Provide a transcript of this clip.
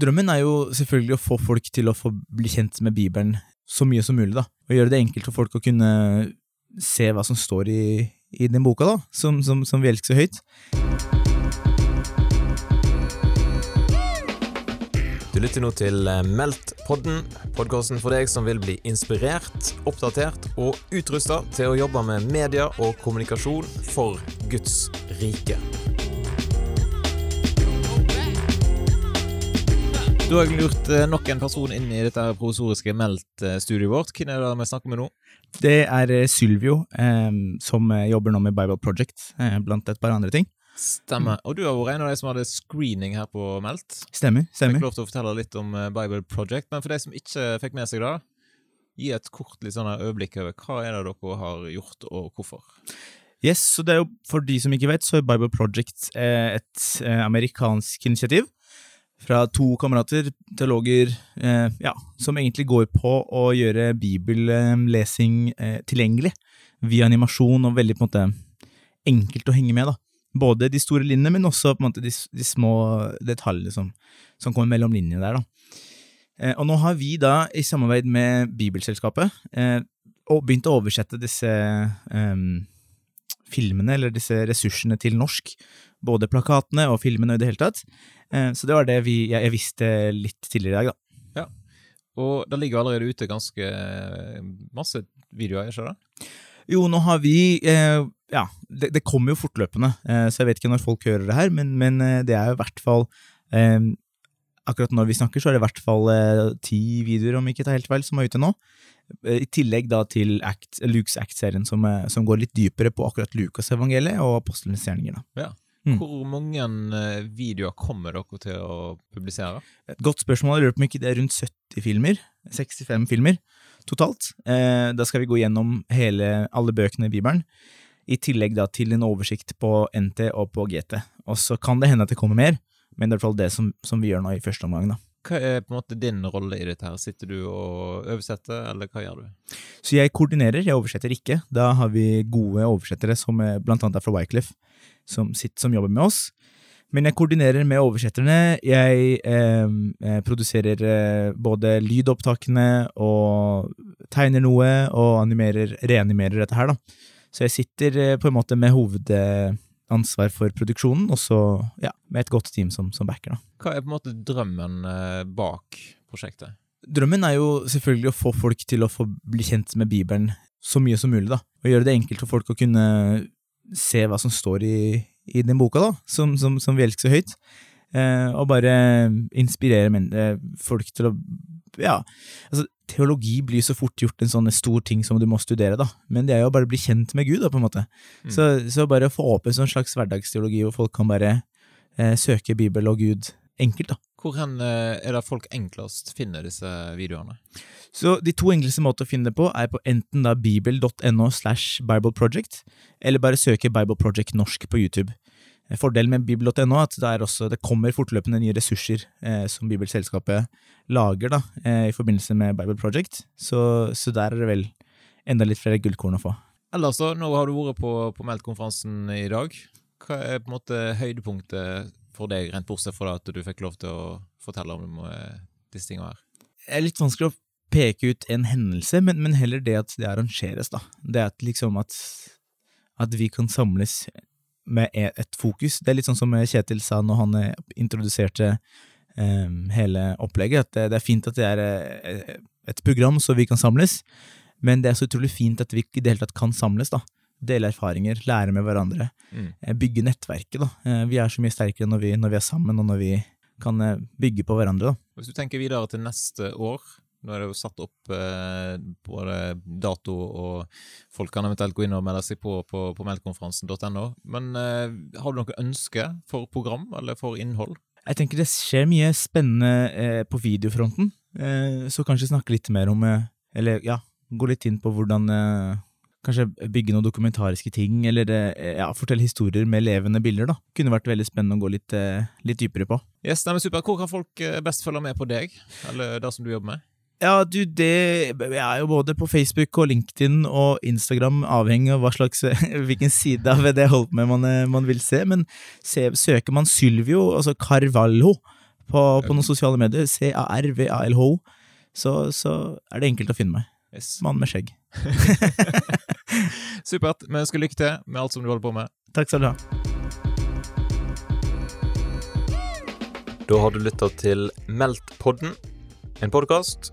Drømmen er jo selvfølgelig å få folk til å få bli kjent med Bibelen så mye som mulig, da. Og gjøre det enkelt for folk å kunne se hva som står i, i den boka, da, som, som, som vi elsker så høyt. Du lytter nå til eh, Meldt-podden, podkasten for deg som vil bli inspirert, oppdatert og utrusta til å jobbe med media og kommunikasjon for Guds rike. Du har lurt eh, nok en person inn i dette provisoriske Meldt-studioet vårt. Hvem er det vi snakker med nå? Det er eh, Sylvio, eh, som jobber nå med Bible Project, eh, blant et par andre ting. Stemmer. Og du har vært en av de som hadde screening her på Meldt. Stemmer. Fikk stemmer. lov til å fortelle litt om Bible Project, men for de som ikke fikk med seg det, gi et kort litt sånn øyeblikk over hva er det dere har gjort, og hvorfor. Yes, så det er jo For de som ikke vet, så er Bible Project eh, et amerikansk initiativ fra to kamerater, teologer, eh, ja, som egentlig går på å gjøre bibellesing eh, tilgjengelig via animasjon og veldig på en måte enkelt å henge med. da. Både de store linjene, men også på en måte de, de små detaljene som, som kommer mellom linjene der. da. Eh, og nå har vi da, i samarbeid med Bibelselskapet, eh, begynt å oversette disse eh, filmene, eller disse ressursene, til norsk. Både plakatene og filmene i det hele tatt. Eh, så det var det vi, jeg, jeg visste litt tidligere i dag, da. Ja, Og det ligger allerede ute ganske eh, masse videoer, ikke det? Jo, nå har vi eh, Ja, det, det kommer jo fortløpende, eh, så jeg vet ikke når folk hører det her, men, men eh, det er jo i hvert fall eh, Akkurat når vi snakker, så er det i hvert fall eh, ti videoer, om ikke tar helt feil, som er ute nå. Eh, I tillegg da til Act, Lukes Act-serien, som, eh, som går litt dypere på akkurat Lukas evangeliet og apostlenes gjerninger. da. Mm. Hvor mange videoer kommer dere til å publisere? Et godt spørsmål. Jeg lurer på om ikke det er rundt 70 filmer. 65 filmer totalt. Eh, da skal vi gå gjennom hele, alle bøkene i Bibelen. I tillegg da til en oversikt på NT og på GT. Og så kan det hende at det kommer mer, men det er i hvert fall det som, som vi gjør nå i første omgang. da. Hva er på en måte din rolle i dette? her? Sitter du og oversetter, eller hva gjør du? Så jeg koordinerer, jeg oversetter ikke. Da har vi gode oversettere, som er blant annet er fra Wycliffe, som, sitter, som jobber med oss. Men jeg koordinerer med oversetterne. Jeg eh, eh, produserer eh, både lydopptakene og tegner noe, og animerer, reanimerer dette her, da. Så jeg sitter eh, på en måte med hovedansvar for produksjonen, og så ja, med et godt team som, som backer, da. Hva er på en måte drømmen eh, bak prosjektet? Drømmen er jo selvfølgelig å få folk til å få bli kjent med Bibelen så mye som mulig, da. Og gjøre det enkelt for folk å kunne se hva som står i, i den boka, da, som, som, som vi elsker så høyt. Eh, og bare inspirere eh, folk til å Ja, altså, teologi blir så fort gjort en sånn stor ting som du må studere, da. Men det er jo bare å bli kjent med Gud, da, på en måte. Mm. Så, så bare få opp en sånn slags hverdagsteologi hvor folk kan bare eh, søke Bibel og Gud enkelt, da. Hvor hen eh, er det folk enklest finner disse videoene? Så de to enkleste måter å finne det på, er på enten da bibel.no slash bibleproject, eller bare søke Bible Project norsk på YouTube. Eh, Fordelen med bibel.no er at det, er også, det kommer fortløpende nye ressurser eh, som Bibelselskapet lager da, eh, i forbindelse med Bible Project, så, så der er det vel enda litt flere gullkorn å få. Ellers da, nå har du vært på, på Meldt-konferansen i dag. Hva er på en måte høydepunktet for deg, rent bortsett fra at du fikk lov til å fortelle om eh, disse tingene her? Det er litt vanskelig å peke ut en hendelse, men, men heller det at det arrangeres, da. Det at liksom at, at vi kan samles med e- et fokus. Det er litt sånn som Kjetil sa når han eh, introduserte um, hele opplegget, at det, det er fint at det er eh, et program så vi kan samles, men det er så utrolig fint at vi i det hele tatt kan samles, da. Dele erfaringer, lære med hverandre, Mm. eh, bygge nettverket, da. Vi er så mye sterkere når vi, når vi er sammen, og når vi kan bygge på hverandre, da. Hvis du tenker videre til neste år, nå er det jo satt opp eh, både dato og folk kan eventuelt gå inn og melde seg på på, på meldkonferansen.no, men eh, har du noe ønske for program eller for innhold? Jeg tenker det skjer mye spennende eh, på videofronten, eh, så kanskje snakke litt mer om eh, Eller ja, gå litt inn på hvordan eh, Kanskje bygge noen dokumentariske ting, eller ja, fortelle historier med levende bilder. da. Kunne vært veldig spennende å gå litt, litt dypere på. Yes, nei, men super. Hvor kan folk best følge med på deg, eller det som du jobber med? Ja, du, det Jeg er jo både på Facebook og LinkedIn og Instagram, avhengig av hva slags, hvilken side av det jeg holder på med man, eh, man vil se. Men se, søker man Sylvio, altså Carvalho, på, på noen sosiale medier, C-A-R-V-A-L-H, så, så er det enkelt å finne meg. Yes. Mann med skjegg. Supert. Vi ønsker lykke til med alt som du holder på med. Takk skal du ha. Da har du lytta til Meldt-podden, en podkast